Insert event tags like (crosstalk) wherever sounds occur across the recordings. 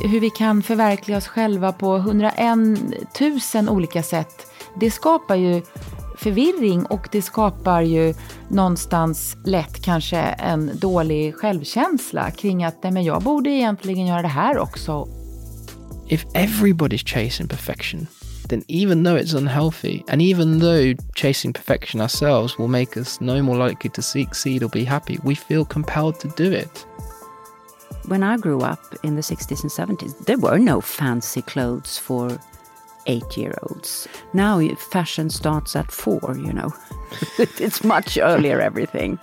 hur vi kan förverkliga oss själva på 101 000 olika sätt, det skapar ju förvirring och det skapar ju någonstans lätt kanske en dålig självkänsla kring att nej, men jag borde egentligen göra det här också. If everybody's chasing perfection, then even though it's unhealthy, and even though chasing perfection ourselves will make us no more likely to succeed or be happy, we feel compelled to do it. When I grew up in the 60s and 70s, there were no fancy clothes for eight year olds. Now fashion starts at four, you know. (laughs) It's much earlier everything.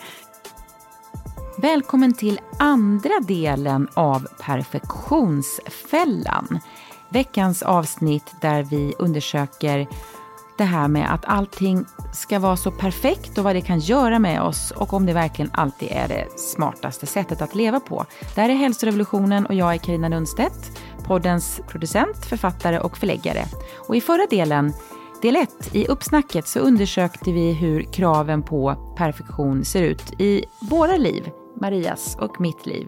Välkommen till andra delen av Perfektionsfällan. Veckans avsnitt där vi undersöker det här med att allting ska vara så perfekt och vad det kan göra med oss och om det verkligen alltid är det smartaste sättet att leva på. Det här är Hälsorevolutionen och jag är Karina Lundstedt poddens producent, författare och förläggare. Och i förra delen, del 1, i uppsnacket så undersökte vi hur kraven på perfektion ser ut i våra liv, Marias och mitt liv.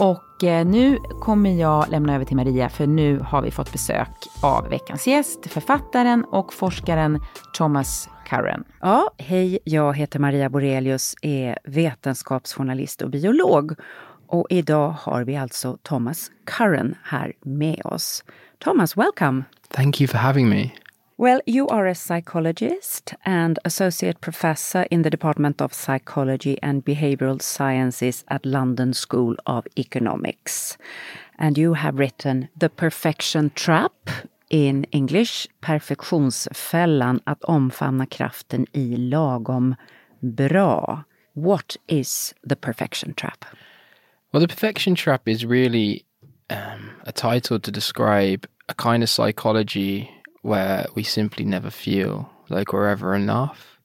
Och eh, nu kommer jag lämna över till Maria för nu har vi fått besök av veckans gäst, författaren och forskaren Thomas Curran. Ja, hej, jag heter Maria Borelius, är vetenskapsjournalist och biolog och idag har vi alltså Thomas Curran här med oss. Thomas, welcome! Thank you for having me. Well, you are a psychologist and associate professor in the Department of Psychology and Behavioral Sciences at London School of Economics. And you have written The Perfection Trap in English, Perfektionsfällan, att omfamna kraften i lagom bra. What is the perfection trap? Well, the perfection trap is really um, a title to describe a kind of psychology where we simply never feel like we're ever enough.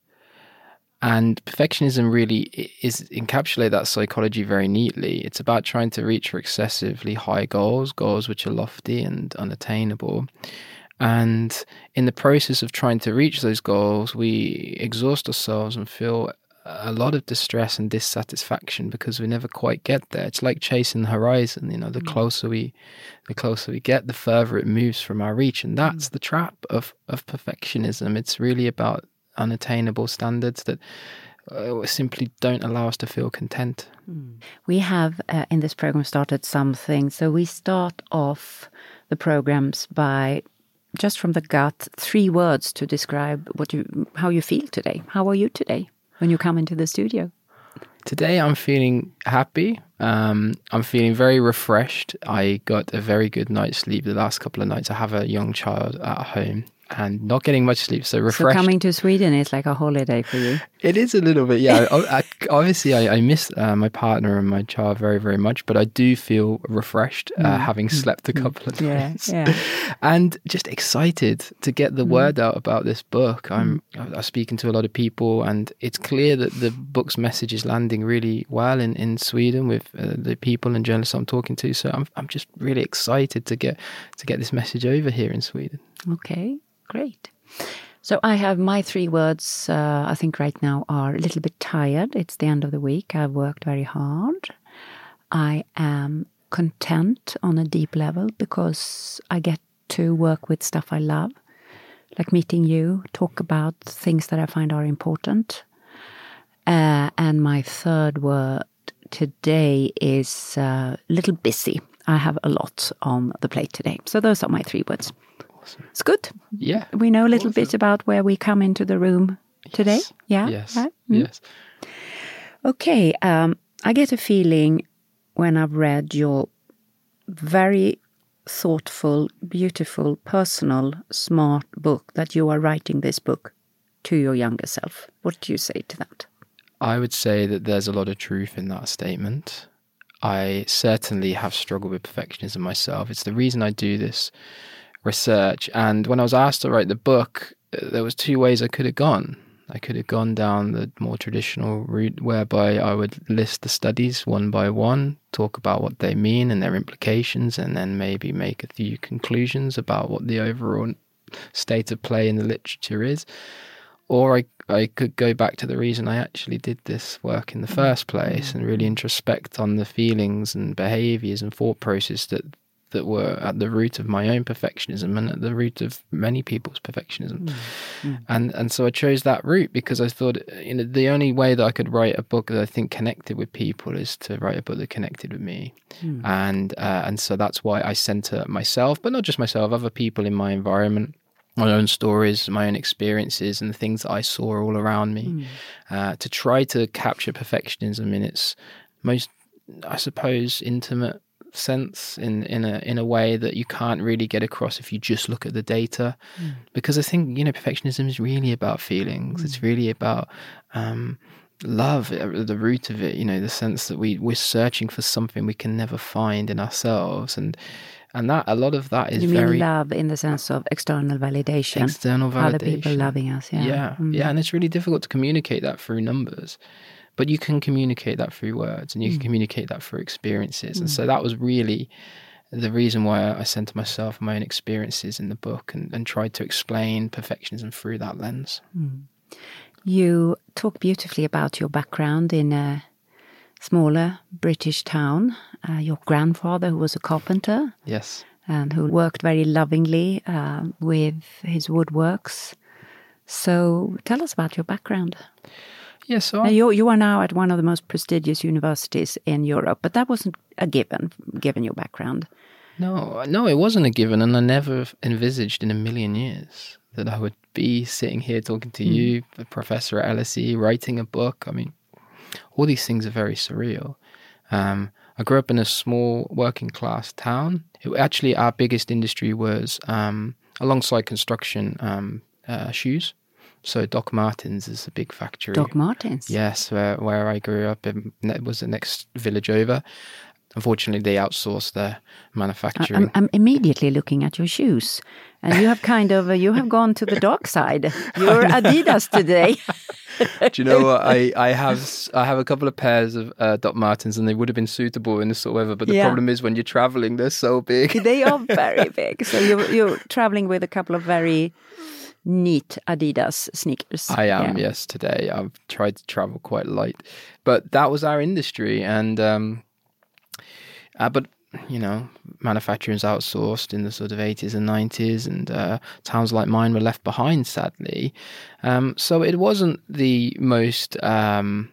And perfectionism really is encapsulate that psychology very neatly. It's about trying to reach for excessively high goals, goals which are lofty and unattainable. And in the process of trying to reach those goals, we exhaust ourselves and feel a lot of distress and dissatisfaction because we never quite get there. It's like chasing the horizon. You know, the mm. closer we, the closer we get, the further it moves from our reach, and that's mm. the trap of of perfectionism. It's really about unattainable standards that uh, simply don't allow us to feel content. Mm. We have uh, in this program started something. So we start off the programs by just from the gut three words to describe what you how you feel today. How are you today? When you come into the studio? Today I'm feeling happy. Um, I'm feeling very refreshed. I got a very good night's sleep the last couple of nights. I have a young child at home and not getting much sleep. So refreshed. So coming to Sweden is like a holiday for you. (laughs) It is a little bit, yeah. I, I, obviously, I, I miss uh, my partner and my child very, very much, but I do feel refreshed uh, mm. having mm. slept a mm. couple of nights, yeah, yeah. (laughs) and just excited to get the mm. word out about this book. I'm, mm. I'm speaking to a lot of people, and it's clear that the book's message is landing really well in in Sweden with uh, the people and journalists I'm talking to. So I'm I'm just really excited to get to get this message over here in Sweden. Okay. Great. So I have my three words, uh, I think right now are a little bit tired. It's the end of the week. I've worked very hard. I am content on a deep level because I get to work with stuff I love, like meeting you, talk about things that I find are important. Uh, and my third word today is a uh, little busy. I have a lot on the plate today. So those are my three words. It's good. Yeah. We know a little awesome. bit about where we come into the room today. Yes. Yeah. Yes. Right? Mm. Yes. Okay. Um, I get a feeling when I've read your very thoughtful, beautiful, personal, smart book that you are writing this book to your younger self. What do you say to that? I would say that there's a lot of truth in that statement. I certainly have struggled with perfectionism myself. It's the reason I do this research. And when I was asked to write the book, there was two ways I could have gone. I could have gone down the more traditional route whereby I would list the studies one by one, talk about what they mean and their implications, and then maybe make a few conclusions about what the overall state of play in the literature is. Or I, I could go back to the reason I actually did this work in the mm-hmm. first place mm-hmm. and really introspect on the feelings and behaviors and thought process that that were at the root of my own perfectionism and at the root of many people's perfectionism. Mm. Mm. And and so I chose that route because I thought you know the only way that I could write a book that I think connected with people is to write a book that connected with me. Mm. And uh, and so that's why I center myself, but not just myself, other people in my environment my own stories, my own experiences, and the things that I saw all around me, mm. uh, to try to capture perfectionism in its most, I suppose, intimate sense in in a in a way that you can't really get across if you just look at the data. Mm. because i think you know perfectionism is really about feelings. Mm. it's really about um, love at uh, the root of it you know the sense that we we're searching for something we can never find in ourselves. And and that a lot of that is you mean very love in the sense of external validation? External validation other people loving us yeah. Yeah, mm. yeah and it's really difficult to communicate that through numbers but you can communicate that through words and you can mm. communicate that through experiences. Mm. And so that was really the reason why I centered myself on my own experiences in the book and, and tried to explain perfectionism through that lens. Mm. You talk beautifully about your background in a smaller British town. Uh, your grandfather, who was a carpenter. Yes. And who worked very lovingly uh, with his woodworks. So tell us about your background. Yes, so you you are now at one of the most prestigious universities in Europe, but that wasn't a given, given your background. No, no, it wasn't a given, and I never envisaged in a million years that I would be sitting here talking to mm. you, a professor at LSE, writing a book. I mean, all these things are very surreal. Um, I grew up in a small working class town. It, actually, our biggest industry was um, alongside construction um, uh, shoes. So Doc Martens is a big factory. Doc Martens. Yes, where where I grew up. It was the next village over. Unfortunately, they outsourced their manufacturing. I'm, I'm, immediately looking at your shoes, and you have kind of you have gone to the dark side. (laughs) You're Adidas today. (laughs) Do you know what? I, I have I have a couple of pairs of uh, Doc Martens, and they would have been suitable in the sort of weather. But the yeah. problem is when you're traveling, they're so big. they are (laughs) very big. So you're you're traveling with a couple of very neat Adidas sneakers. I am, yeah. yes, today. I've tried to travel quite light. But that was our industry. And, um, uh, but, you know, manufacturing's outsourced in the sort of 80s and 90s, and uh, towns like mine were left behind, sadly. Um, so it wasn't the most. Um,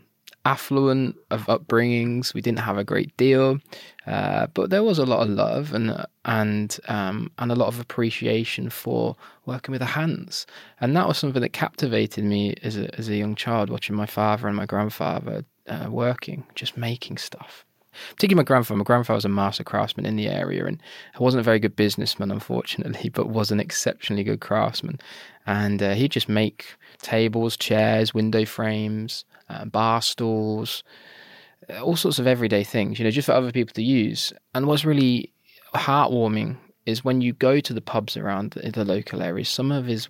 affluent of upbringings. We didn't have a great deal, uh, but there was a lot of love and and um, and a lot of appreciation for working with the hands. And that was something that captivated me as a as a young child, watching my father and my grandfather uh, working, just making stuff. Particularly my grandfather. My grandfather was a master craftsman in the area, and he wasn't a very good businessman, unfortunately, (laughs) but was an exceptionally good craftsman. And uh, he'd just make tables, chairs, window frames, uh, bar stools, uh, all sorts of everyday things, you know, just for other people to use. And what's really heartwarming is when you go to the pubs around the, the local areas, some of his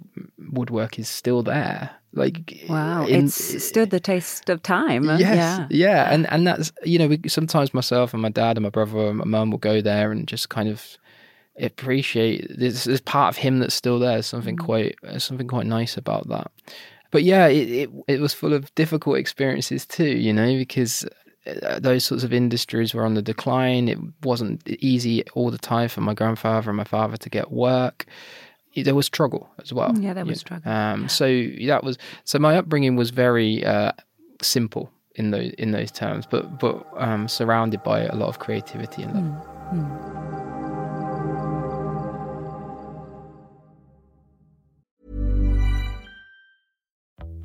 woodwork is still there. Like wow, in, it's stood the test of time. Yes, yeah, yeah, and and that's you know, we, sometimes myself and my dad and my brother and my mum will go there and just kind of appreciate this, there's part of him that's still there. Something mm. quite something quite nice about that but yeah, it, it, it was full of difficult experiences too, you know, because uh, those sorts of industries were on the decline. It wasn't easy all the time for my grandfather and my father to get work. There was struggle as well. Yeah, there was struggle. Um, so that was so my upbringing was very uh, simple in those in those terms, but but um, surrounded by a lot of creativity and love. Mm, mm.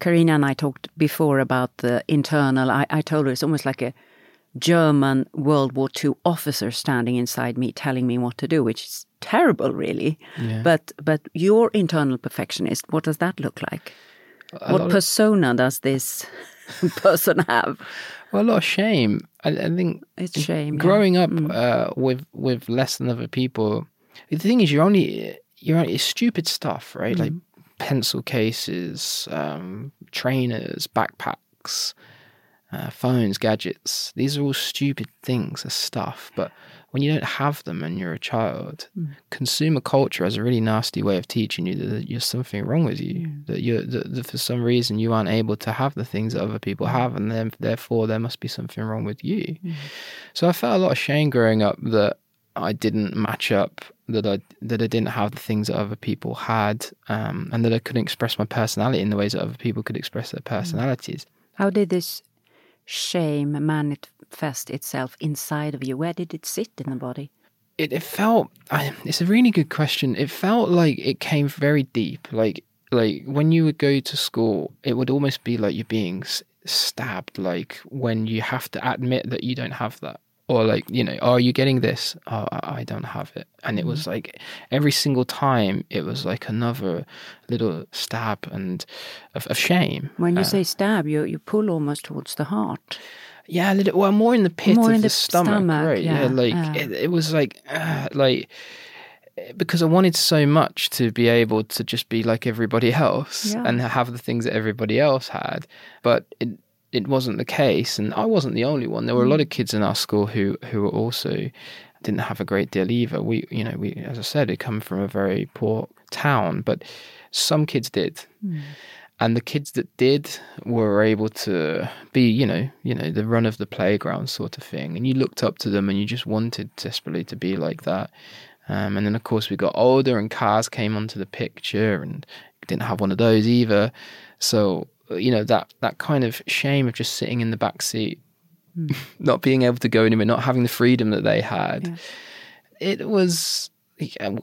Carina and I talked before about the internal. I, I told her it's almost like a German World War II officer standing inside me telling me what to do, which is terrible, really. Yeah. But but your internal perfectionist, what does that look like? A what lot of- persona does this (laughs) person have? Well, a lot of shame. I, I think It's shame. yeah. growing up Mm. uh, with with less than other people. The thing is, you're only you're only it's stupid stuff, right? Like Mm. Pencil cases, um, trainers, backpacks, uh, phones, gadgets. These are all stupid things, are stuff. But when you don't have them and you're a child, Mm. consumer culture has a really nasty way of teaching you that there's something wrong with you. Mm. That you that, that for some reason you aren't able to have the things that other people Mm. have, and then therefore there must be something wrong with you. So I felt a lot of shame growing up that I didn't match up, that I that I didn't have the things that other people had, um, and that I couldn't express my personality in the ways that other people could express their personalities. How did this shame manifest itself inside of you? Where did it sit in the body? It, it felt. I, it's a really good question. It felt like it came very deep. Like like when you would go to school, it would almost be like you're being stabbed. Like when you have to admit that you don't have that. Or like you know, are you getting this? Oh, I don't have it, and it was like every single time it was like another little stab and of, of shame. When you Uh, say stab, you you pull almost towards the heart. Yeah, a little. Well, more in the pit More of in the, the stomach, stomach, right? Yeah, yeah, like yeah. It, it was like, uh, like because I wanted so much to be able to just be like everybody else Yeah. and have the things that everybody else had, but it it wasn't the case, and I wasn't the only one. There were a Mm. lot of kids in our school who who were also didn't have a great deal either. We, you know, we as I said, we come from a very poor town, but some kids did and the kids that did were able to be you know you know the run of the playground sort of thing and you looked up to them and you just wanted desperately to be like that um, and then of course we got older and cars came onto the picture and didn't have one of those either so you know that that kind of shame of just sitting in the back seat hmm. (laughs) not being able to go anywhere not having the freedom that they had. It was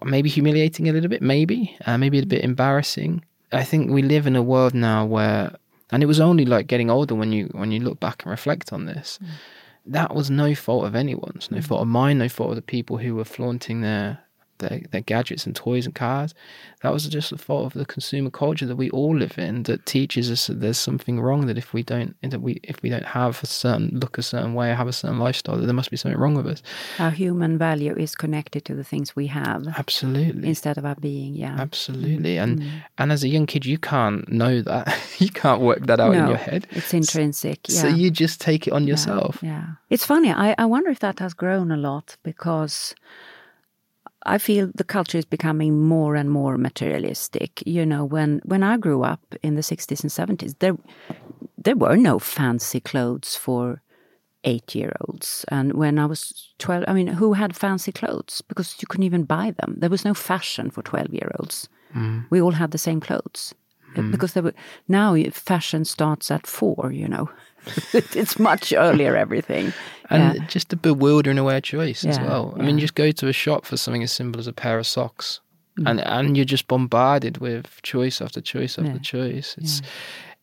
maybe humiliating a little bit, maybe, uh, maybe a hmm. bit embarrassing. I think we live in a world now where, and it was only like getting older when you when you look back and reflect on this. Hmm. That was no fault of anyone's, no fault of mine, no fault of the people who were flaunting their their, their gadgets and toys and cars. That was just the fault of the consumer culture that we all live in that teaches us that there's something wrong. That if we don't, that we if we don't have a certain look a certain way, or have a certain lifestyle, that there must be something wrong with us. Our human value is connected to the things we have Absolutely. instead of our being. Yeah. Absolutely, and mm-hmm. and as a young kid, you can't know that. (laughs) you can't work that out in your head. It's intrinsic. Yeah. So you just take it on yourself. Yeah. It's funny. I, I wonder if that has grown a lot because I feel the culture is becoming more and more materialistic. You know, when when I grew up in the sixties and seventies, there there were no fancy clothes for eight year olds. And when I was twelve I mean, who had fancy clothes? Because you couldn't even buy them. There was no fashion for twelve year olds. Mm. We all had the same clothes. Mm. Because there were now fashion starts at four, you know. (laughs) it's much earlier everything. And Yeah. just a bewildering aware of choice as well. I mean, you just go to a shop for something as simple as a pair of socks, mm. and and you're just bombarded with choice after choice after Yeah. choice. It's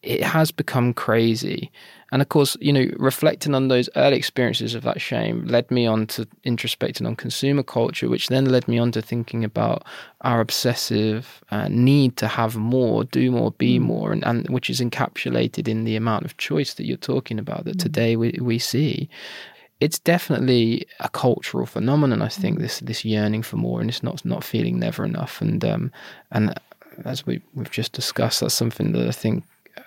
it has become crazy, and of course, you know, reflecting on those early experiences of that shame led me on to introspecting on consumer culture, which then led me on to thinking about our obsessive uh, need to have more, do more, be more, and, and which is encapsulated in the amount of choice that you're talking about that today we we see it's definitely a cultural phenomenon. I think this this yearning for more and it's not not feeling never enough. And um, and as we we've just discussed, that's something that I think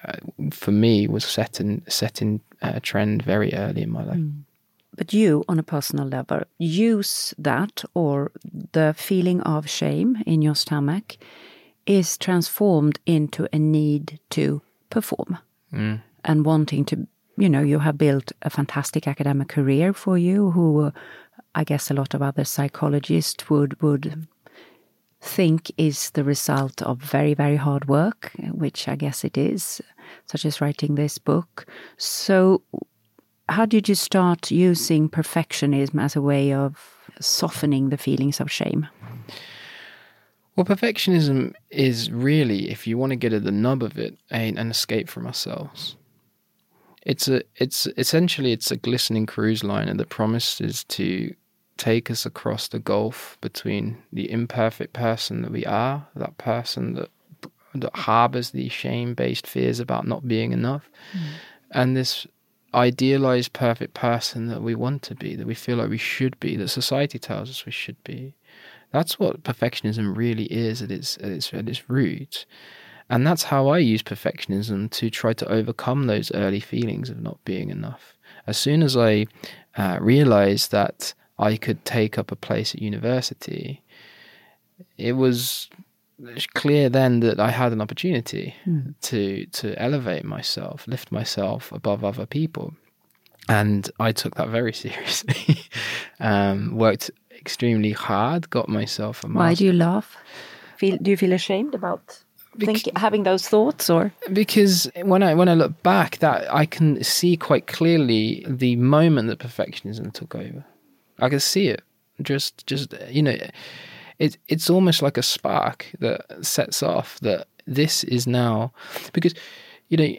uh, for me was set in set in a trend very early in my life. But you, on a personal level, use that or the feeling of shame in your stomach is transformed into a need to perform and wanting to, you know, you have built a fantastic academic career for you, who uh, I guess a lot of other psychologists would would think is the result of very very hard work, which I guess it is, such as writing this book. So how did you start using perfectionism as a way of softening the feelings of shame? Well, perfectionism is really, if you want to get at the nub of it, an escape from ourselves. It's a, it's essentially it's a glistening cruise liner that promises to take us across the gulf between the imperfect person that we are, that person that that harbors these shame-based fears about not being enough, and this idealized perfect person that we want to be, that we feel like we should be, that society tells us we should be. That's what perfectionism really is at its at its at its root. And that's how I use perfectionism to try to overcome those early feelings of not being enough. As soon as I uh, realized that I could take up a place at university, it was clear then that I had an opportunity to to elevate myself, lift myself above other people, and I took that very (laughs) seriously. um, worked extremely hard, got myself a Why do you laugh? Feel do you feel ashamed about think, having those thoughts or because when I when I look back, that I can see quite clearly the moment that perfectionism took over. I can see it. Just just you know, it it's almost like a spark that sets off that this is now because you know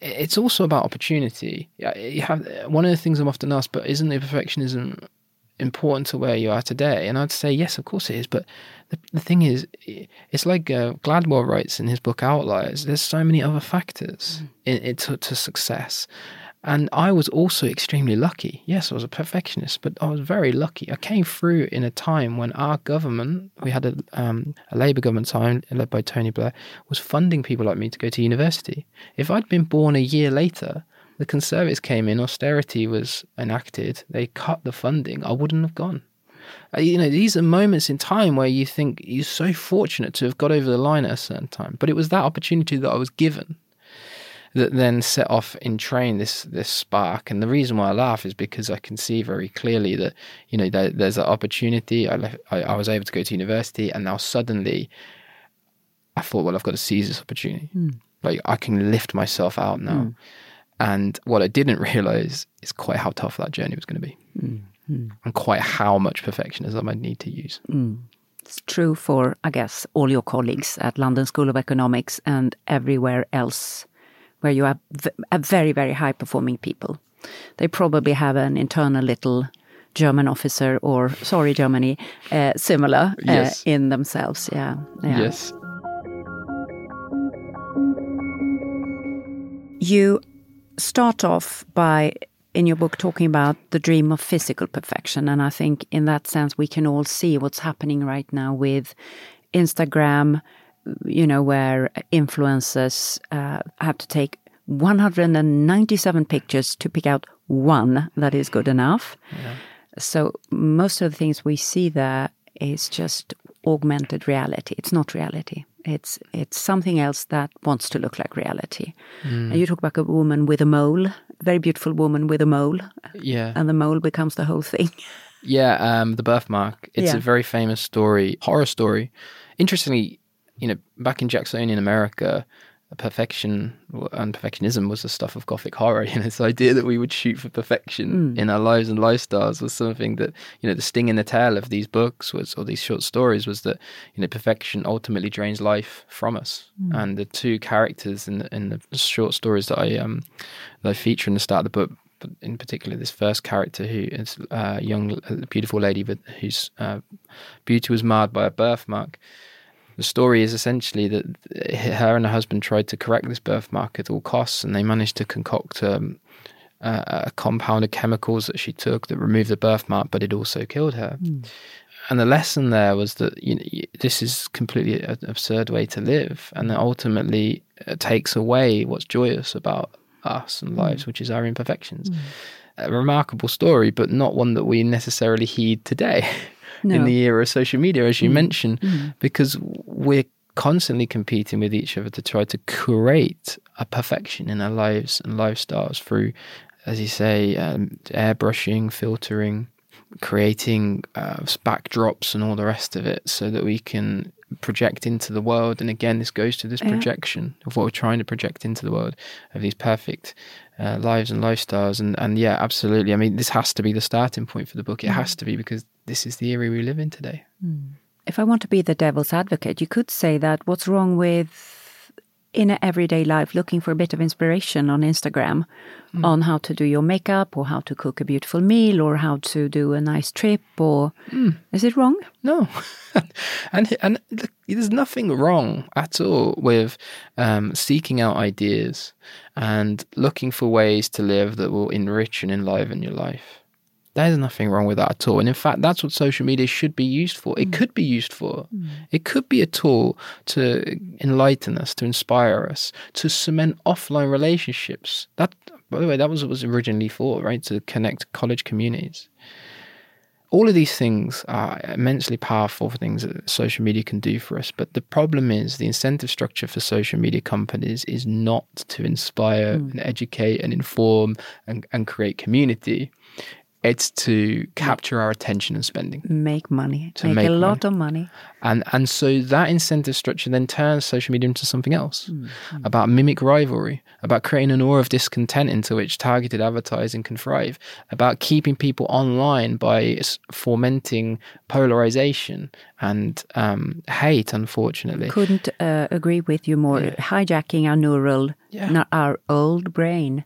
it's also about opportunity. Yeah, You have one of the things I'm often asked, but isn't the perfectionism important to where you are today? And I'd say yes, of course it is. But the, the thing is, it's like uh, Gladwell writes in his book Outliers. There's so many other factors in, in to, to success. And I was also extremely lucky. Yes, I was a perfectionist, but I was very lucky. I came through in a time when our government, we had a, um, a Labour government time led by Tony Blair, was funding people like me to go to university. If I'd been born a year later, the Conservatives came in, austerity was enacted, they cut the funding, I wouldn't have gone. Uh, You know, these are moments in time where you think you're so fortunate to have got over the line at a certain time. But it was that opportunity that I was given that then set off in train this this spark. And the reason why I laugh is because I can see very clearly that you know there, there's an opportunity. I, left, I I was able to go to university, and now suddenly I thought, well, I've got to seize this opportunity. Hmm. Like I can lift myself out now. Hmm. And what I didn't (laughs) realize is quite how tough that journey was going to be, hmm. and quite how much perfectionism I'd need to use. It's true for, I guess, all your colleagues at London School of Economics and everywhere else where you have a very, very high performing people. They probably have an internal little German officer or, sorry, Germany, uh, similar uh, Yes. in themselves. Yeah. yeah. Yes. You start off by, in your book, talking about the dream of physical perfection. And I think in that sense, we can all see what's happening right now with Instagram, you know, where influencers uh, have to take 197 pictures to pick out one that is good enough. So most of the things we see there is just augmented reality. It's not reality. It's it's something else that wants to look like reality. And you talk about a woman with a mole, very beautiful woman with a mole, Yeah. and the mole becomes the whole thing. Yeah, um, the birthmark. It's Yeah. a very famous story, horror story. Interestingly, you know, back in Jacksonian America, perfection and perfectionism was the stuff of Gothic horror. (laughs) You know, this idea that we would shoot for perfection in our lives and lifestyles was something that you know the sting in the tail of these books was, or these short stories, was that you know perfection ultimately drains life from us. And the two characters in the, in the short stories that I um that I feature in the start of the book but in particular this first character who is a young, beautiful lady with whose uh, beauty was marred by a birthmark. The story is essentially that her and her husband tried to correct this birthmark at all costs, and they managed to concoct um, a, a compound of chemicals that she took that removed the birthmark, but it also killed her. Hmm. and the lesson there was that you know this is completely an absurd way to live, and that ultimately it takes away what's joyous about us and hmm. lives, which is our imperfections. Hmm. A remarkable story, but not one that we necessarily heed today (laughs) in the era of social media, as you mentioned, because we're constantly competing with each other to try to create a perfection in our lives and lifestyles through, as you say, um, airbrushing, filtering, creating uh, backdrops and all the rest of it so that we can project into the world. And again this goes to this Yeah. projection of what we're trying to project into the world of these perfect uh, lives and lifestyles. And and yeah absolutely. I mean this has to be the starting point for the book. It has to be because this is the era we live in today. Hmm. If I want to be the devil's advocate, you could say that what's wrong with in everyday life looking for a bit of inspiration on Instagram hmm. on how to do your makeup or how to cook a beautiful meal or how to do a nice trip or hmm. is it wrong? No, (laughs) and and look, there's nothing wrong at all with um, seeking out ideas and looking for ways to live that will enrich and enliven your life. There's nothing wrong with that at all, and in fact, that's what social media should be used for. It mm. could be used for. Mm. It could be a tool to enlighten us, to inspire us, to cement offline relationships. That, by the way, that was what was originally for, right? To connect college communities all of these things are immensely powerful things that social media can do for us. But the problem is the incentive structure for social media companies is not to inspire mm. and educate and inform and, and create community. It's to capture our attention and spending. Make money. To make, make a lot of money. And and so that incentive structure then turns social media into something else about mimetic rivalry, about creating an aura of discontent into which targeted advertising can thrive, about keeping people online by fomenting polarization and um, hate, unfortunately. Couldn't uh, agree with you more. Hijacking our neural, Yeah. not our old brain.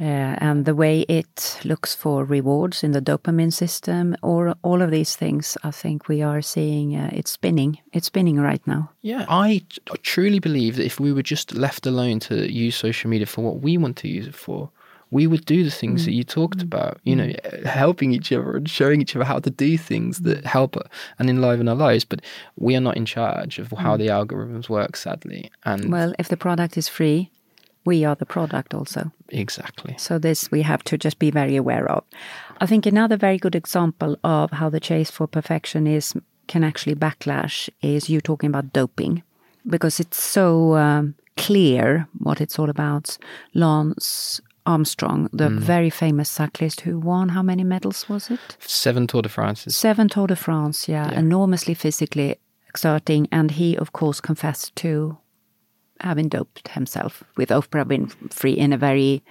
Uh, and the way it looks for rewards in the dopamine system, or all of these things, I think we are seeing uh, it's spinning. It's spinning right now. Yeah, I t- truly believe that if we were just left alone to use social media for what we want to use it for, we would do the things that mm. you talked mm. about, you know, mm. helping each other and showing each other how to do things that help and enliven our lives. But we are not in charge of how the algorithms work, sadly. And Well, if the product is free, we are the product also. exactly. So this we have to just be very aware of. I think another very good example of how the chase for perfectionism can actually backlash is you talking about doping, because it's so um, clear what it's all about. Lance Armstrong, the very famous cyclist who won how many medals was it? Seven Tour de France. Seven Tour de France, yeah, enormously physically exerting, and he of course confessed to having doped himself with Oprah Winfrey in a very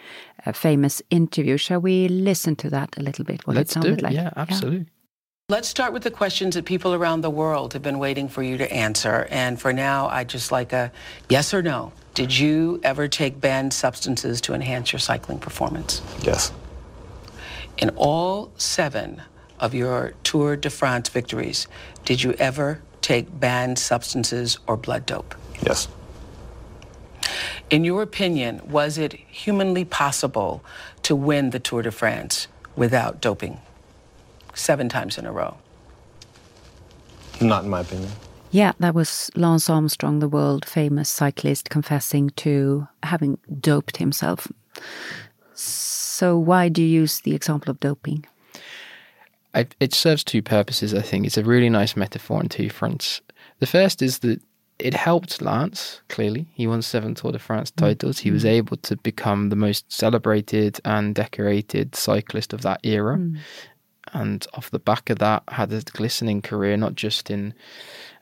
uh, famous interview. Shall we listen to that a little bit? What Let's it do sounded it. like? Yeah, absolutely. Let's start with the questions that people around the world have been waiting for you to answer. And for now, I'd just like a yes or no. Did you ever take banned substances to enhance your cycling performance? Yes. In all seven of your Tour de France victories, did you ever take banned substances or blood dope? Yes. In your opinion, was it humanly possible to win the Tour de France without doping? Seven times in a row. Not in my opinion. Yeah, that was Lance Armstrong, the world famous cyclist, confessing to having doped himself. So, why do you use the example of doping? I, it serves two purposes, I think. It's a really nice metaphor on two fronts. The first is that it helped Lance, clearly. He won seven Tour de France titles. He was able to become the most celebrated and decorated cyclist of that era. And off the back of that, had a glistening career, not just in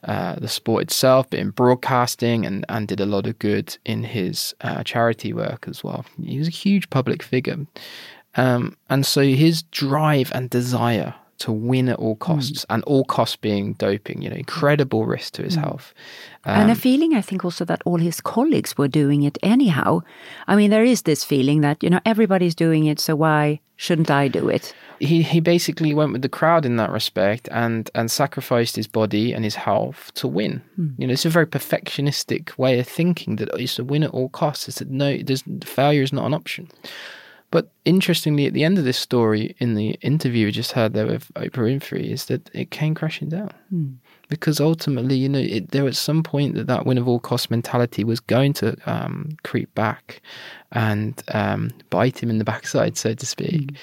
uh, the sport itself, but in broadcasting and, and did a lot of good in his uh, charity work as well. He was a huge public figure. Um, and so his drive and desire to win at all hmm. costs, and all costs being doping, you know, incredible risk to his hmm. health. and a um, feeling, I think, also that all his colleagues were doing it anyhow. I mean, there is this feeling that, you know, everybody's doing it, so why shouldn't I do it? He he basically went with the crowd in that respect and and sacrificed his body and his health to win. Hmm. You know, it's a very perfectionistic way of thinking that it's a win at all costs. It's that no, there's failure is not an option. But interestingly, at the end of this story, in the interview we just heard there with Oprah Winfrey, is that it came crashing down. Because ultimately, you know, it, there was some point that that win of all cost mentality was going to um, creep back and um, bite him in the backside, so to speak.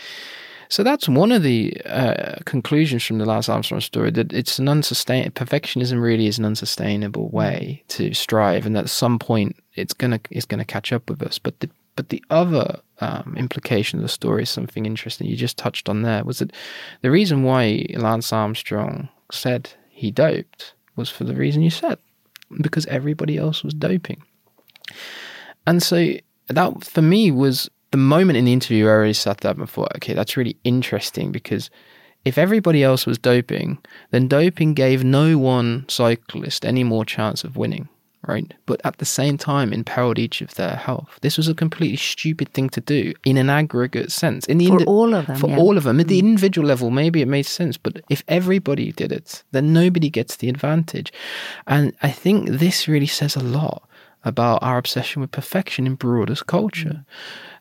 So that's one of the uh, conclusions from the Lance Armstrong story that it's an unsustainable perfectionism really is an unsustainable way to strive, and at some point it's gonna it's gonna catch up with us. But the but the other um, implication of the story is something interesting you just touched on there was that the reason why Lance Armstrong said he doped was for the reason you said because everybody else was doping. And so that for me was the moment in the interview where I really sat there and thought, okay, that's really interesting because if everybody else was doping, then doping gave no one cyclist any more chance of winning, right? But at the same time, imperiled each of their health. This was a completely stupid thing to do in an aggregate sense. In the For indi- all of them, for yeah. all of them, at the mm. individual level, maybe it made sense. But if everybody did it, then nobody gets the advantage. And I think this really says a lot about our obsession with perfection in broadest culture. Mm.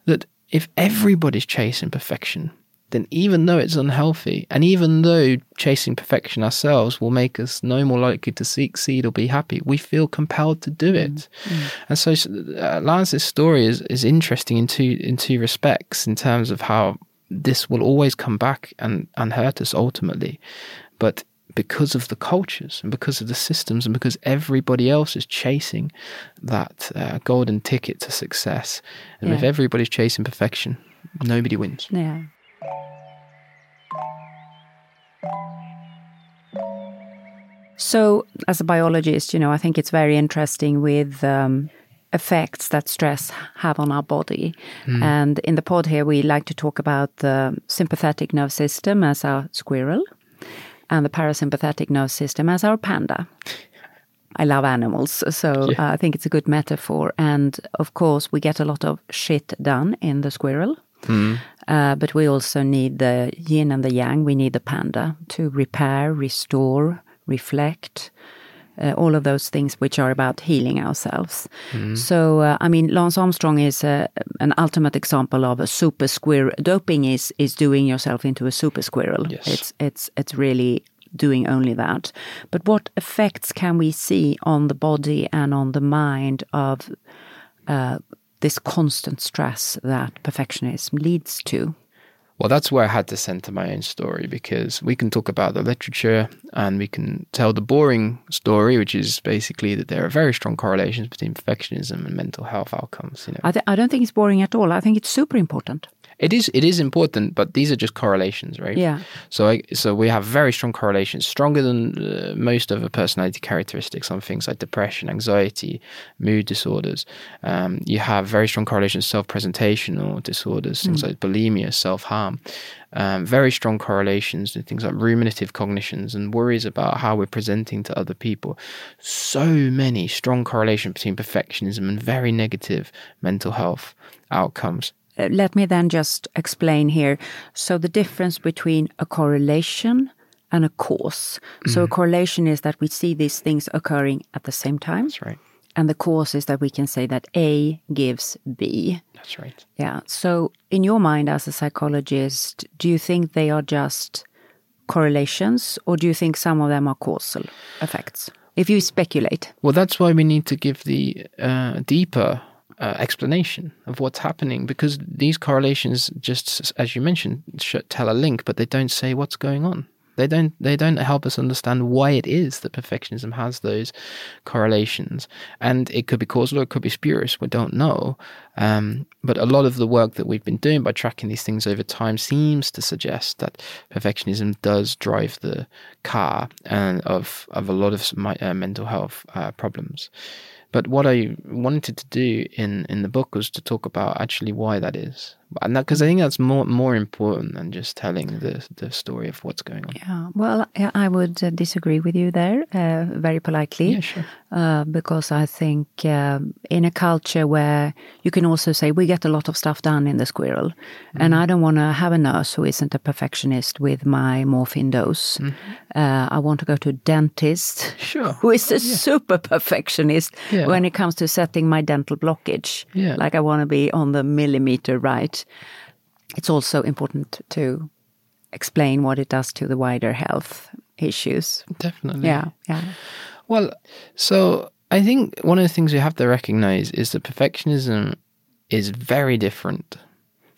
That if everybody's chasing perfection, then even though it's unhealthy, and even though chasing perfection ourselves will make us no more likely to succeed or be happy, we feel compelled to do it. And so, uh, Lance's story is, is interesting in two in two respects, in terms of how this will always come back and, and hurt us ultimately, but because of the cultures and because of the systems and because everybody else is chasing that uh, golden ticket to success, and if everybody's chasing perfection, nobody wins. Yeah. So, as a biologist, you know, I think it's very interesting with um, effects that stress have on our body. And in the pod here, we like to talk about the sympathetic nerve system as our squirrel and the parasympathetic nerve system as our panda. I love animals, so uh, I think it's a good metaphor. And of course, we get a lot of shit done in the squirrel. Uh, but we also need the yin and the yang. We need the panda to repair, restore, reflect, uh, all of those things which are about healing ourselves. So, uh, I mean, Lance Armstrong is uh, an ultimate example of a super squirrel. Doping is is doing yourself into a super squirrel. Yes. It's it's it's really doing only that. But what effects can we see on the body and on the mind of uh, this constant stress that perfectionism leads to? Well, that's where I had to center my own story because we can talk about the literature and we can tell the boring story, which is basically that there are very strong correlations between perfectionism and mental health outcomes. You know, I, th- I don't think it's boring at all. I think it's super important. It is it is important, but these are just correlations, right? Yeah. So I, so we have very strong correlations, stronger than uh, most other personality characteristics on things like depression, anxiety, mood disorders. Um, you have very strong correlations, self-presentational disorders, things like bulimia, self-harm. Um, very strong correlations to things like ruminative cognitions and worries about how we're presenting to other people. So many strong correlations between perfectionism and very negative mental health outcomes. Uh, let me then just explain here. So, the difference between a correlation and a cause. So, a correlation is that we see these things occurring at the same time. That's right. And the cause is that we can say that A gives B. That's right. Yeah. So, in your mind as a psychologist, do you think they are just correlations or do you think some of them are causal effects? If you speculate. Well, that's why we need to give the uh, deeper uh, explanation of what's happening because these correlations, just as you mentioned, tell a link, but they don't say what's going on. They don't. They don't help us understand why it is that perfectionism has those correlations, and it could be causal or it could be spurious. We don't know. Um, but a lot of the work that we've been doing by tracking these things over time seems to suggest that perfectionism does drive the car and of of a lot of my, uh, mental health uh, problems. But what I wanted to do in, in the book was to talk about actually why that is, and that because I think that's more more important than just telling the the story of what's going on. Yeah, well, I would uh, disagree with you there uh, very politely. Yeah, sure. Uh, because I think um, in a culture where you can also say we get a lot of stuff done in the squirrel, and I don't want to have a nurse who isn't a perfectionist with my morphine dose. Uh, I want to go to a dentist Sure. (laughs) who is a super perfectionist Yeah. when it comes to setting my dental blockage. Yeah. Like I want to be on the millimeter right. It's also important to explain what it does to the wider health issues. Definitely. Yeah, yeah. Well, so I think one of the things we have to recognize is that perfectionism is very different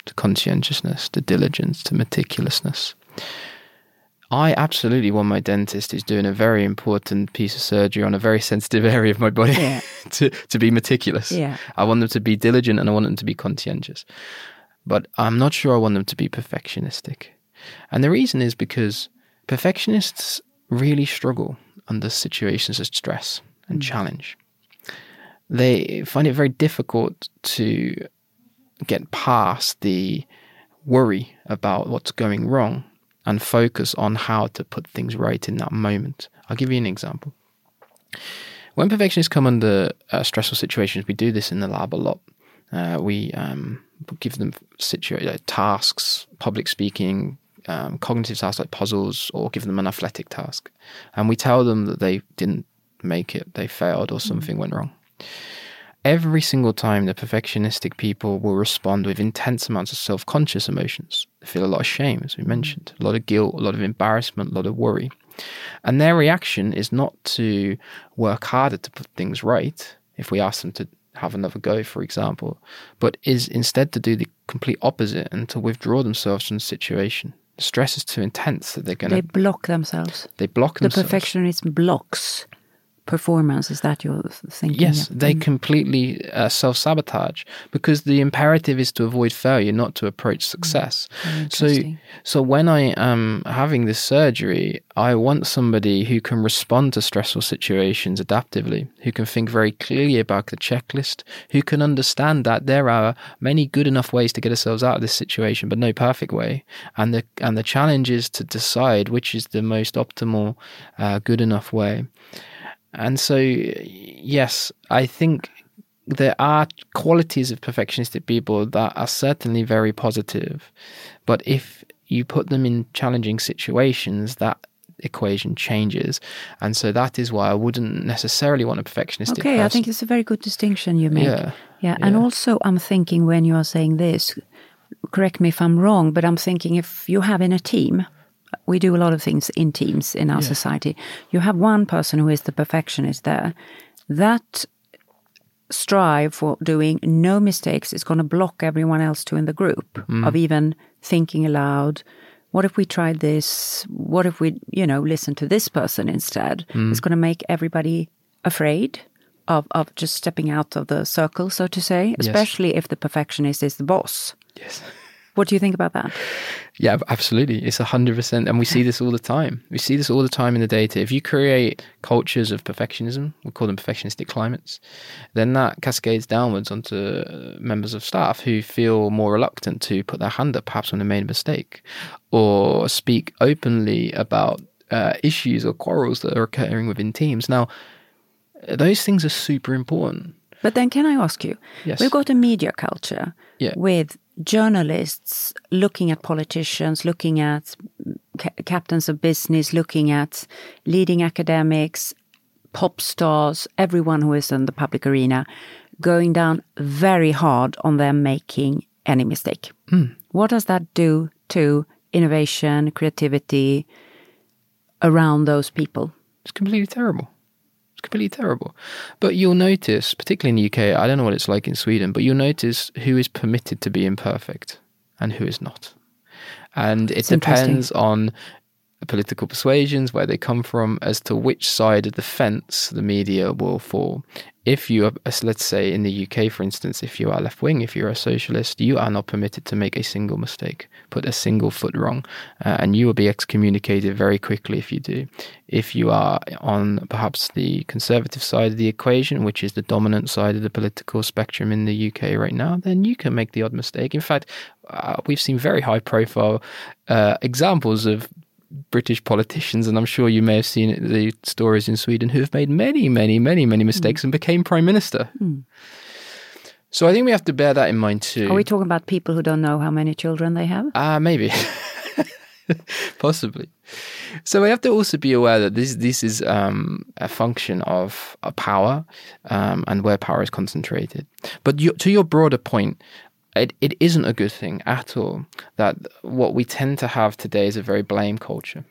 to conscientiousness, to diligence, to meticulousness. I absolutely want my dentist who's doing a very important piece of surgery on a very sensitive (laughs) area of my body Yeah. (laughs) to, to be meticulous. Yeah. I want them to be diligent and I want them to be conscientious. But I'm not sure I want them to be perfectionistic. And the reason is because perfectionists really struggle under situations of stress and challenge. They find it very difficult to get past the worry about what's going wrong and focus on how to put things right in that moment. I'll give you an example. When perfectionists come under uh, stressful situations, we do this in the lab a lot. Uh, we um, give them situa- tasks, public speaking, um, cognitive tasks like puzzles, or give them an athletic task. And we tell them that they didn't make it, they failed, or something went wrong. Every single time, the perfectionistic people will respond with intense amounts of self conscious emotions. They feel a lot of shame, as we mentioned, a lot of guilt, a lot of embarrassment, a lot of worry. And their reaction is not to work harder to put things right, if we ask them to have another go, for example, but is instead to do the complete opposite and to withdraw themselves from the situation. The stress is too intense that they're going to. They block themselves. they block The themselves. perfectionism blocks performance. Is that your thinking? Yes, Yeah. they Mm. completely uh, self sabotage because the imperative is to avoid failure, not to approach success. So, so when I am having this surgery, I want somebody who can respond to stressful situations adaptively, who can think very clearly about the checklist, who can understand that there are many good enough ways to get ourselves out of this situation, but no perfect way, and the and the challenge is to decide which is the most optimal, uh, good enough way. And so, yes, I think there are qualities of perfectionistic people that are certainly very positive. But if you put them in challenging situations, that equation changes. And so that is why I wouldn't necessarily want a perfectionistic person. Okay, I think it's a very good distinction you make. Yeah, yeah. And yeah. also, I'm thinking when you are saying this, correct me if I'm wrong, but I'm thinking if you have in a team, we do a lot of things in teams in our society. You have one person who is the perfectionist there. That strive for doing no mistakes is going to block everyone else too in the group mm. of even thinking aloud. What if we tried this? What if we, you know, listen to this person instead? Mm. It's going to make everybody afraid of, of just stepping out of the circle, so to say, especially if the perfectionist is the boss. Yes. What do you think about that? Yeah, absolutely. It's a hundred percent, and we see this all the time. We see this all the time in the data. If you create cultures of perfectionism, we call them perfectionistic climates, then that cascades downwards onto uh, members of staff who feel more reluctant to put their hand up, perhaps when they made a mistake, or speak openly about uh, issues or quarrels that are occurring within teams. Now, those things are super important. But then, can I ask you? Yes. We've got a media culture Yeah. with journalists looking at politicians, looking at ca- captains of business, looking at leading academics, pop stars, everyone who is in the public arena, going down very hard on them making any mistake. Hmm. What does that do to innovation, creativity around those people? It's completely terrible. Completely terrible. But you'll notice, particularly in the UK, I don't know what it's like in Sweden, but you'll notice who is permitted to be imperfect and who is not. And it It's depends on political persuasions, where they come from, as to which side of the fence the media will fall. If you are, let's say in the UK, for instance, if you are left wing, if you're a socialist, you are not permitted to make a single mistake, put a single foot wrong, uh, and you will be excommunicated very quickly if you do. If you are on perhaps the conservative side of the equation, which is the dominant side of the political spectrum in the UK right now, then you can make the odd mistake. In fact, uh, we've seen very high profile uh, examples of British politicians, and I'm sure you may have seen the stories in Sweden who have made many, many, many, many mistakes and became prime minister. So I think we have to bear that in mind too. Are we talking about people who don't know how many children they have? Ah, maybe. (laughs) Possibly. So we have to also be aware that this this is um, a function of a power um, and where power is concentrated. But you, to your broader point, it, it isn't a good thing at all. That what we tend to have today is a very blame culture.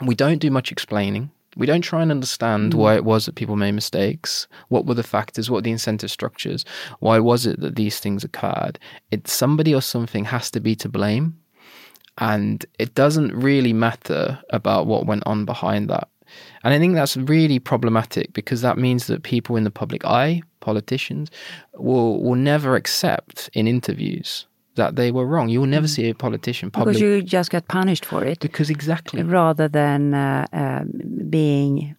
We don't do much explaining. We don't try and understand mm. why it was that people made mistakes. What were the factors? What were the incentive structures? Why was it that these things occurred? It's somebody or something has to be to blame. And it doesn't really matter about what went on behind that. And I think that's really problematic because that means that people in the public eye, politicians, will will never accept in interviews that they were wrong. You will never see a politician public. Because you just get punished for it. Because exactly. Rather than uh, um, being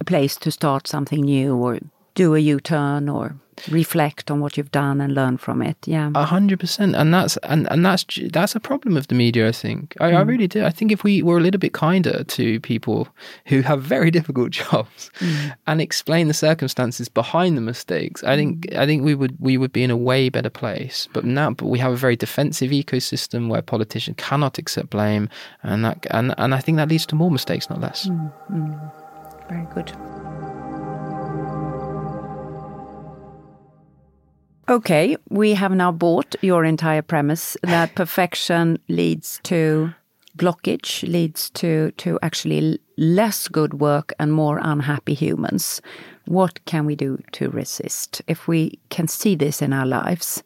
a place to start something new or do a U turn or reflect on what you've done and learn from it. Yeah. A hundred percent, and that's and, and that's that's a problem of the media. I think I, I mm. really do. I think if we were a little bit kinder to people who have very (laughs) difficult jobs mm. and explain the circumstances behind the mistakes, I think mm. I think we would we would be in a way better place. But now, but we have a very defensive ecosystem where politicians cannot accept blame, and that and and I think that leads to more mistakes, not less. Very good. Okay, we have now bought your entire premise that perfection leads to blockage, leads to, to actually less good work and more unhappy humans. What can we do to resist if we can see this in our lives?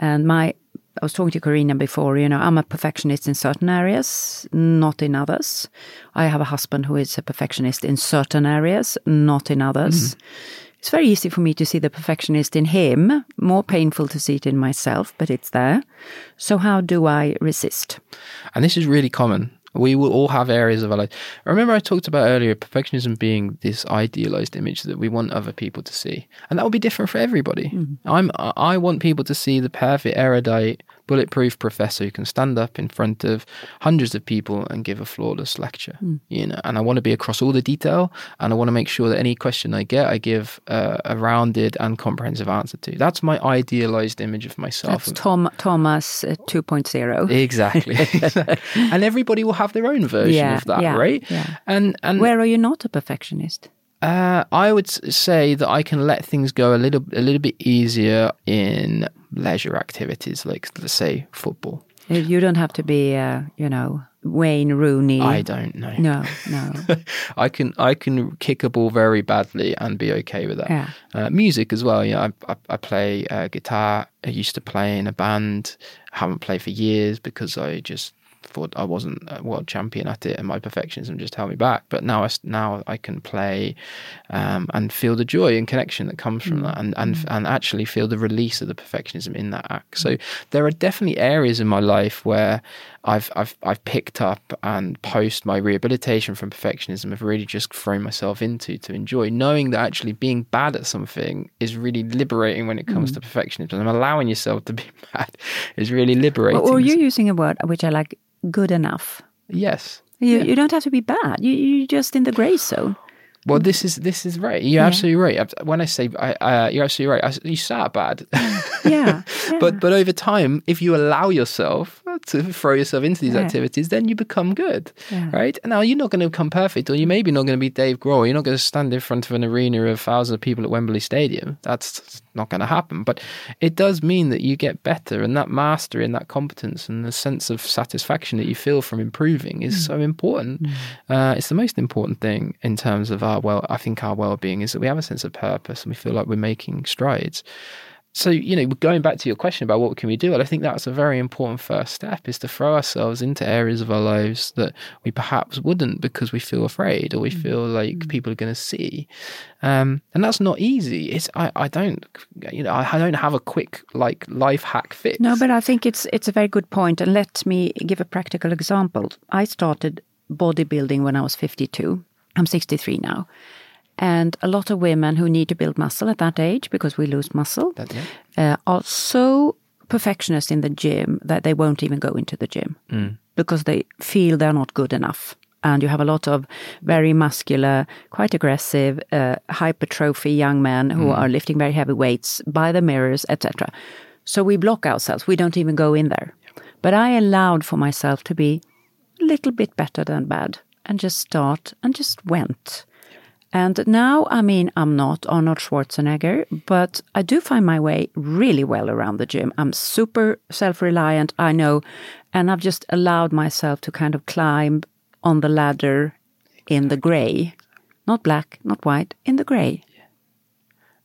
And my, I was talking to Carina before, you know, I'm a perfectionist in certain areas, not in others. I have a husband who is a perfectionist in certain areas, not in others. Mm-hmm. It's very easy for me to see the perfectionist in him, more painful to see it in myself, but it's there. So, how do I resist? And this is really common. We will all have areas of our life. Remember, I talked about earlier perfectionism being this idealized image that we want other people to see, and that will be different for everybody. Mm-hmm. I'm I want people to see the perfect, erudite, bulletproof professor who can stand up in front of hundreds of people and give a flawless lecture. You know, and I want to be across all the detail, and I want to make sure that any question I get, I give uh, a rounded and comprehensive answer to. That's my idealized image of myself. That's Tom, Thomas uh, 2.0. Exactly. (laughs) and everybody will have their own version Yeah, of that, yeah, right? yeah. And and Where are you not a perfectionist? Uh, I would say that I can let things go a little a little bit easier in leisure activities, like let's say football. You don't have to be, uh, you know, Wayne Rooney. I don't know. No, no. (laughs) I can I can kick a ball very badly and be okay with that. Yeah. Uh, music as well. You know, I I, I play uh, guitar. I used to play in a band. Haven't played for years because I just thought I wasn't uh, a world champion at it, and my perfectionism just held me back. But now I now I can play um, and feel the joy and connection that comes from mm. that, and and and actually feel the release of the perfectionism in that act. So mm. there are definitely areas in my life where I've I've I've picked up and post my rehabilitation from perfectionism have really just thrown myself into to enjoy, knowing that actually being bad at something is really liberating when it comes mm. to perfectionism. And allowing yourself to be (laughs) bad is really liberating. or you're using a word which I like, good enough. yes. You, you don't have to be bad. You, you're just in the grey zone. Well, this is this is right. You're absolutely right. When I say I, uh, you're absolutely right. I you start bad, (laughs) Yeah. but but over time, if you allow yourself to throw yourself into these Yeah. activities, then you become good, Yeah. right? Now you're not going to become perfect, or you're maybe not going to be Dave Grohl. You're not going to stand in front of an arena of thousands of people at Wembley Stadium. That's not going to happen. But it does mean that you get better, and that mastery and that competence and the sense of satisfaction that you feel from improving is so important. Uh, it's the most important thing in terms of our well. I think our well-being is that we have a sense of purpose and we feel like we're making strides. So, you know, going back to your question about what can we do, well, I think that's a very important first step is to throw ourselves into areas of our lives that we perhaps wouldn't because we feel afraid or we feel like people are going to see. Um, and that's not easy. It's, I, I don't, you know, I, I don't have a quick like life hack fix. No, but I think it's it's a very good point. And let me give a practical example. I started bodybuilding when I was 52. I'm 63 now. And a lot of women who need to build muscle at that age, because we lose muscle, That- yeah. uh, are so perfectionist in the gym that they won't even go into the gym because they feel they're not good enough. And you have a lot of very muscular, quite aggressive, uh, hypertrophy young men who are lifting very heavy weights by the mirrors, etc. So we block ourselves. We don't even go in there. But I allowed for myself to be a little bit better than bad and just start and just went. And now, I mean, I'm not Arnold Schwarzenegger, but I do find my way really well around the gym. I'm super self reliant, I know, and I've just allowed myself to kind of climb on the ladder in the grey. Not black, not white, in the grey.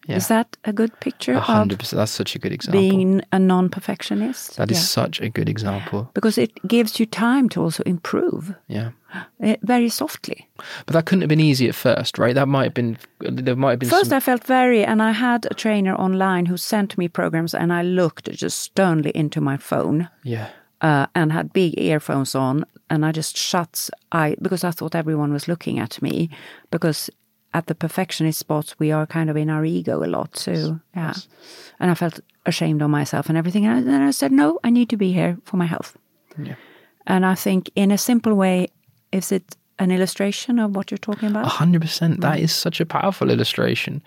Yeah. Is that a good picture A hundred percent. That's such a good example. being a non perfectionist? That is such a good example. Because it gives you time to also improve Yeah. eh, very softly. But that couldn't have been easy at first, right? That might have been. There might have been. First, some, I felt very, and I had a trainer online who sent me programs, and I looked just sternly into my phone yeah. uh, and had big earphones on, and I just shut I because I thought everyone was looking at me because at the perfectionist spots we are kind of in our ego a lot too. Yeah, and I felt ashamed of myself and everything, and then I said, no, I need to be here for my health. Yeah. And I think in a simple way, is it an illustration of what you're talking about? A hundred percent. That is such a powerful illustration.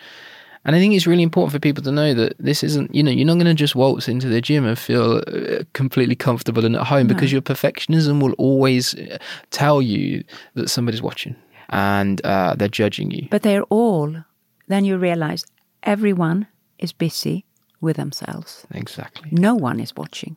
And I think it's really important for people to know that this isn't, you know, you're not going to just waltz into the gym and feel uh, completely comfortable and at home because your perfectionism will always uh, tell you that somebody's watching and uh, they're judging you. But they're all, then you realize everyone is busy with themselves. Exactly. No one is watching.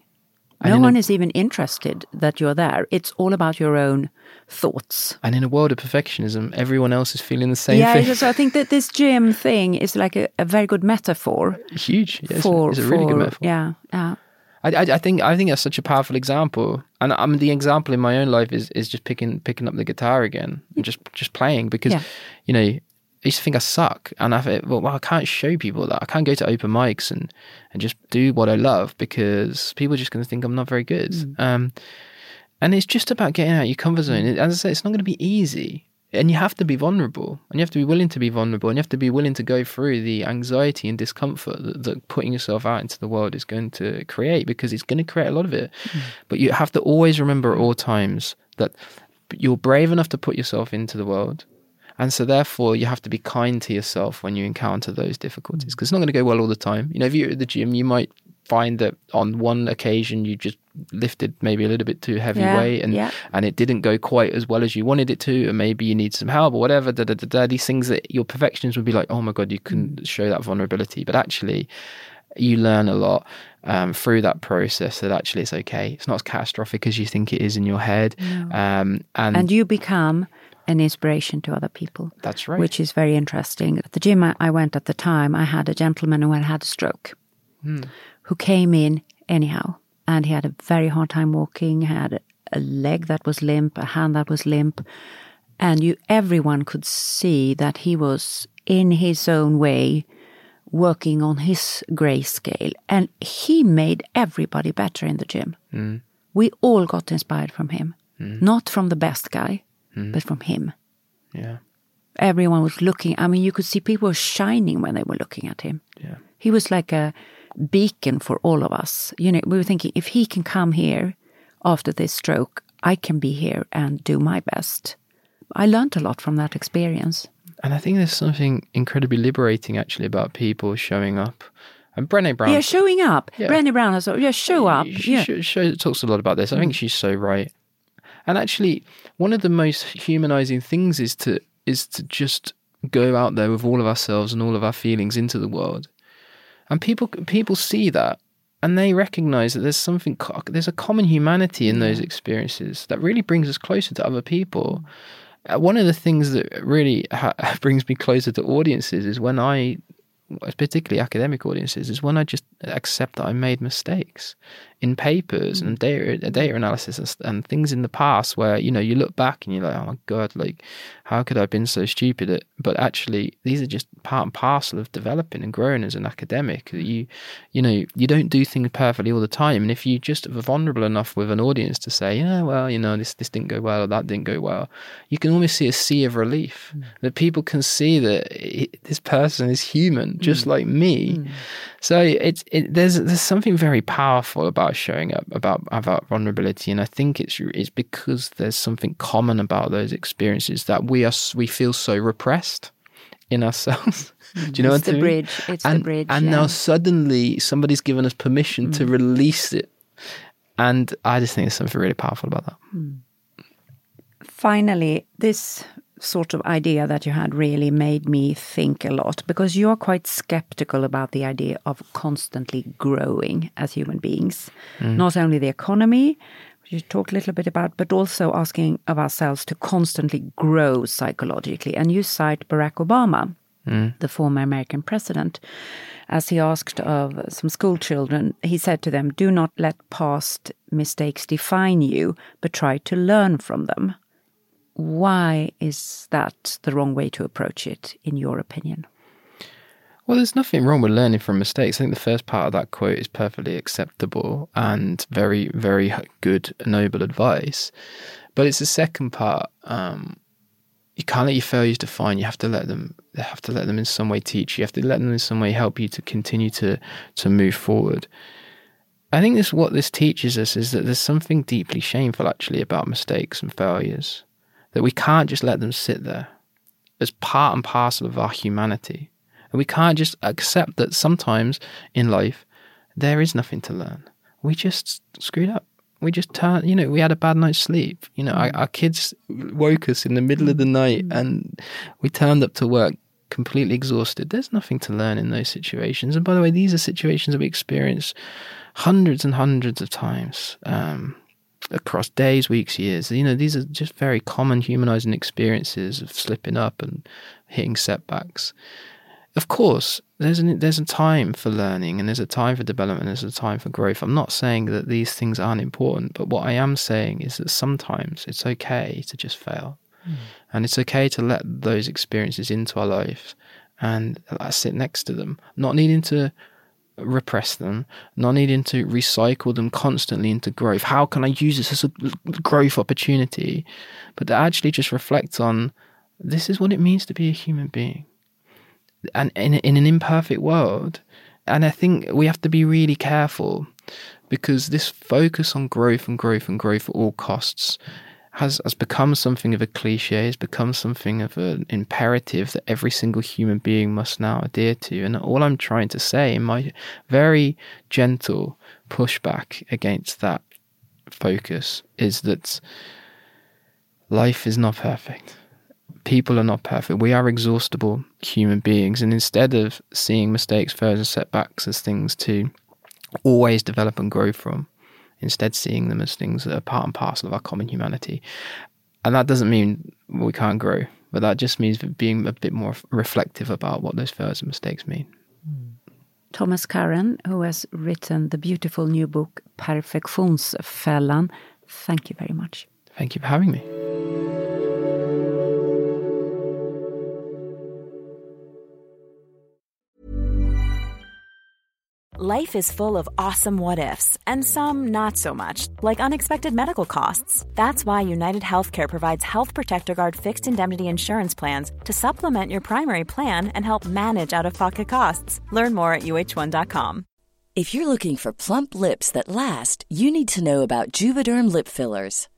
And No in a- one is even interested that you're there. It's all about your own thoughts. And in a world of perfectionism, everyone else is feeling the same yeah, thing. so I think that this gym thing is like a, a very good metaphor (laughs) Huge. Yeah, it's, for it's a really good metaphor. Yeah, yeah. I, I, I think I think that's such a powerful example, and I mean the example in my own life is, is just picking picking up the guitar again and just just playing because Yeah. you know I used to think I suck, and I thought, well, well, I can't show people that I can't go to open mics and and just do what I love because people are just going to think I'm not very good. Um, and it's just about getting out of your comfort zone. As I say, it's not going to be easy. And you have to be vulnerable, and you have to be willing to be vulnerable, and you have to be willing to go through the anxiety and discomfort that, that putting yourself out into the world is going to create, because it's going to create a lot of it. Mm. But you have to always remember at all times that you're brave enough to put yourself into the world, and so therefore you have to be kind to yourself when you encounter those difficulties, mm. because it's not going to go well all the time. You know, if you're at the gym, you might find that on one occasion you just lifted maybe a little bit too heavy Yeah, weight and yeah. and it didn't go quite as well as you wanted it to, and maybe you need some help or whatever. Da, da, da, da, these things that your perfections would be like, oh my god, you couldn't Mm. show that vulnerability, but actually, you learn a lot um, through that process. That actually it's okay. It's not as catastrophic as you think it is in your head, um, and, And you become an inspiration to other people. that's right. Which is very interesting. At the gym I, I went at the time, I had a gentleman who had had a stroke, who came in anyhow, and he had a very hard time walking. Had a leg that was limp, a hand that was limp, and you everyone could see that he was in his own way working on his grayscale, and he made everybody better in the gym. Mm. We all got inspired from him, mm. not from the best guy, mm. but from him yeah, everyone was looking. I mean, you could see people shining when they were looking at him. yeah, He was like a beacon for all of us. You know, we were thinking if he can come here after this stroke, I can be here and do my best. I learned a lot from that experience. and I think there's something incredibly liberating actually about people showing up. And Brené Brown, Yeah, showing up. Yeah. Brené Brown has yeah, show up. She Yeah. show, show, talks a lot about this. I think mm. she's so right. And actually, one of the most humanizing things is to is to just go out there with all of ourselves and all of our feelings into the world, and people people see that and they recognize that there's something there's a common humanity in those experiences that really brings us closer to other people. Uh, One of the things that really ha- (laughs) brings me closer to audiences is when I particularly academic audiences, is when I just accept that I made mistakes in papers mm. and data data analysis and, and things in the past where you know you look back and you're like, oh my god, like how could I have been so stupid? At, but actually, these are just part and parcel of developing and growing as an academic. You, you know, you don't do things perfectly all the time, and if you just are vulnerable enough with an audience to say, yeah, well, you know, this this didn't go well or that didn't go well, you can almost see a sea of relief mm. that people can see that it, this person is human, just mm. like me. So it's it, there's there's something very powerful about showing up about about vulnerability, and I think it's it's because there's something common about those experiences that we are we feel so repressed in ourselves. (laughs) Do you know It's what I the mean? bridge. It's and, the bridge. And yeah. now suddenly somebody's given us permission to mm. release it, and I just think there's something really powerful about that. Mm. finally, this sort of idea that you had really made me think a lot because you're quite skeptical about the idea of constantly growing as human beings. Mm. Not only the economy, which you talked a little bit about, but also asking of ourselves to constantly grow psychologically. And you cite Barack Obama, mm. the former American president, as he asked of some school children, he said to them, Do not let past mistakes define you, but try to learn from them. Why is that the wrong way to approach it, in your opinion? Well, there's nothing wrong with learning from mistakes. I think the first part of that quote is perfectly acceptable and very, very good, noble advice. But it's the second part. Um, you can't let your failures define. You have to let them. You have to let them in some way teach you. You have to let them in some way help you to continue to to move forward. I think this what this teaches us is that there's something deeply shameful actually about mistakes and failures that we can't just let them sit there as part and parcel of our humanity. And we can't just accept that sometimes in life there is nothing to learn. We just screwed up. We just turned, you know, we had a bad night's sleep. You know, our, our kids woke us in the middle of the night and we turned up to work completely exhausted. There's nothing to learn in those situations. And by the way, these are situations that we experience hundreds and hundreds of times. Um, across days, weeks, years. You know, these are just very common humanizing experiences of slipping up and hitting setbacks. Of course, there's an, there's a time for learning and there's a time for development, there's a time for growth. I'm not saying that these things aren't important, but what I am saying is that sometimes it's okay to just fail. Mm. And it's okay to let those experiences into our life and sit next to them, not needing to repress them, not needing to recycle them constantly into growth. How can I use this as a growth opportunity? But to actually just reflect on this is what it means to be a human being. And in, in an imperfect world. And I think we have to be really careful because this focus on growth and growth and growth at all costs has, has become something of a cliche, has become something of an imperative that every single human being must now adhere to. And all I'm trying to say in my very gentle pushback against that focus is that life is not perfect. People are not perfect. We are exhaustible human beings. And instead of seeing mistakes, failures, and setbacks as things to always develop and grow from, instead seeing them as things that are part and parcel of our common humanity. And that doesn't mean we can't grow, but that just means being a bit more reflective about what those failures and mistakes mean. Thomas Curran, who has written the beautiful new book Perfektionsfällan, thank you very much. Thank you for having me. Life is full of awesome what ifs, and some not so much, like unexpected medical costs. That's why United Healthcare provides Health Protector Guard fixed indemnity insurance plans to supplement your primary plan and help manage out of pocket costs. Learn more at uh1.com. If you're looking for plump lips that last, you need to know about Juvederm Lip Fillers.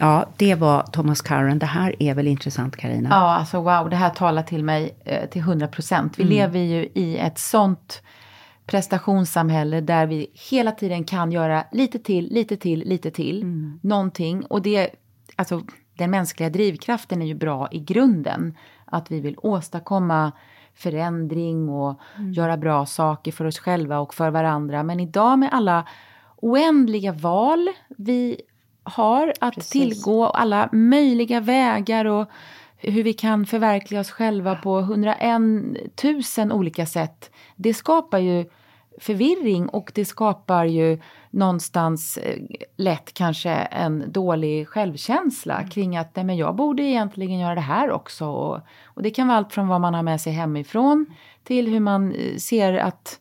Ja, det var Thomas Curran. Det här är väl intressant, Karina? Ja, alltså wow, det här talar till mig eh, till 100 procent. Vi mm. lever ju i ett sånt prestationssamhälle där vi hela tiden kan göra lite till, lite till, lite till. Mm. Någonting. Och det, alltså den mänskliga drivkraften är ju bra i grunden. Att vi vill åstadkomma förändring och mm. göra bra saker för oss själva och för varandra. Men idag med alla oändliga val vi har att Precis. tillgå, alla möjliga vägar och hur vi kan förverkliga oss själva på 101 000 olika sätt. Det skapar ju förvirring och det skapar ju någonstans eh, lätt kanske en dålig självkänsla mm. kring att nej, men jag borde egentligen göra det här också. Och, och, det kan vara allt från vad man har med sig hemifrån till hur man eh, ser att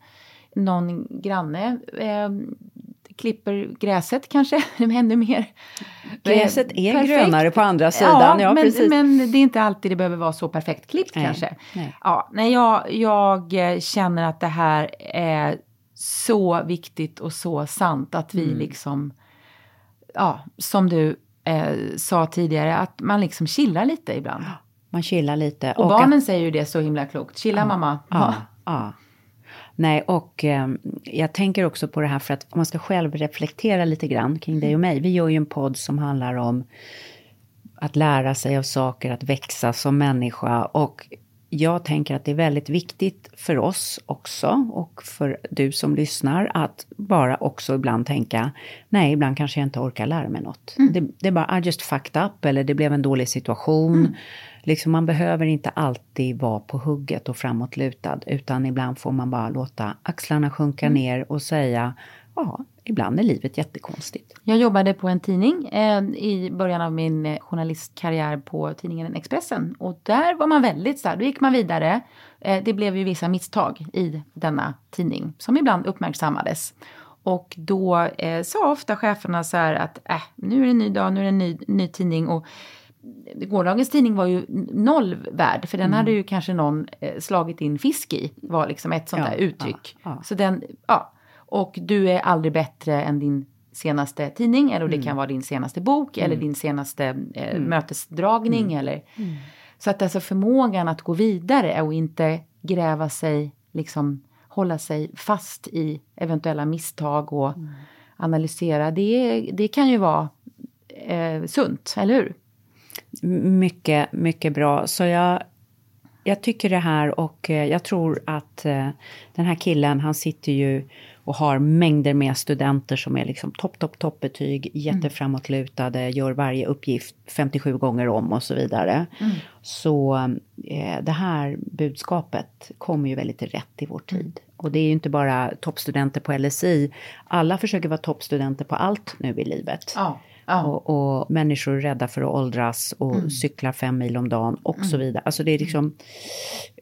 någon granne eh, klipper gräset kanske (laughs) ännu mer. Gräset är perfekt. grönare på andra sidan. Ja, ja men, precis. men det är inte alltid det behöver vara så perfekt klippt nej, kanske. Nej. Ja, nej, jag, jag känner att det här är så viktigt och så sant att vi mm. liksom, ja, som du eh, sa tidigare, att man liksom chillar lite ibland. Man chillar lite. Och, och barnen att, säger ju det så himla klokt. Chilla ja, mamma. Ja, (laughs) ja. Nej, och eh, jag tänker också på det här för att om man ska själv reflektera lite grann kring dig och mig. Vi gör ju en podd som handlar om att lära sig av saker, att växa som människa. Och jag tänker att det är väldigt viktigt för oss också och för du som lyssnar att bara också ibland tänka nej, ibland kanske jag inte orkar lära mig något. Mm. Det, det, är bara I just fucked up eller det blev en dålig situation. Mm. Liksom man behöver inte alltid vara på hugget och framåtlutad utan ibland får man bara låta axlarna sjunka mm. ner och säga ja, ibland är livet jättekonstigt. Jag jobbade på en tidning eh, i början av min eh, journalistkarriär på tidningen Expressen. Och där var man väldigt så då gick man vidare. Eh, det blev ju vissa misstag i denna tidning som ibland uppmärksammades. Och då eh, sa ofta cheferna så här att äh, nu är det en ny dag, nu är det en ny, ny tidning. Och gårdagens tidning var ju noll värd, för den mm. hade ju kanske någon eh, slagit in fisk i, var liksom ett sånt ja, där uttryck. Ja, ja. Så den, ja. Och du är aldrig bättre än din senaste tidning, eller mm. det kan vara din senaste bok, mm. eller din senaste eh, mm. mötesdragning. Mm. Eller, mm. Så att alltså förmågan att gå vidare och inte gräva sig, liksom hålla sig fast i eventuella misstag och analysera, det, det kan ju vara eh, sunt, eller hur? Mycket, mycket bra. Så jag, jag tycker det här och eh, jag tror att eh, den här killen, han sitter ju och har mängder med studenter som är liksom topp, topp, toppbetyg, jätteframåtlutade, gör varje uppgift 57 gånger om och så vidare. Mm. Så eh, det här budskapet kommer ju väldigt rätt i vår tid. Mm. Och det är ju inte bara toppstudenter på LSI, alla försöker vara toppstudenter på allt nu i livet. Ja. Ja. Och, och, människor är rädda för att åldras och mm. cyklar fem mil om dagen och mm. så vidare. Alltså det är liksom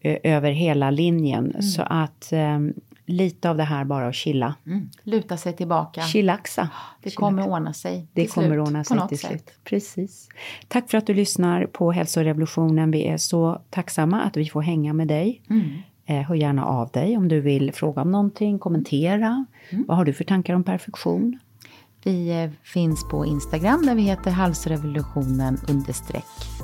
mm. över hela linjen. Mm. Så att um, lite av det här bara att chilla. Mm. Luta sig tillbaka. Chillaxa. Det kommer ordna sig Det kommer slut, ordna sig till sätt. slut. Precis. Tack för att du lyssnar på Hälsorevolutionen. Vi är så tacksamma att vi får hänga med dig. Mm. Eh, hör gärna av dig om du vill fråga om någonting, kommentera. Mm. Vad har du för tankar om perfektion? Vi eh, finns på Instagram där vi heter halsrevolutionen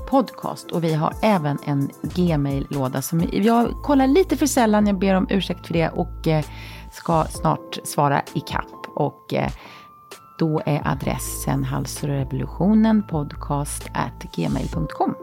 podcast Och vi har även en gmail-låda som jag kollar lite för sällan. Jag ber om ursäkt för det och eh, ska snart svara i kapp. Och eh, då är adressen halsrevolutionen podcast at gmail.com.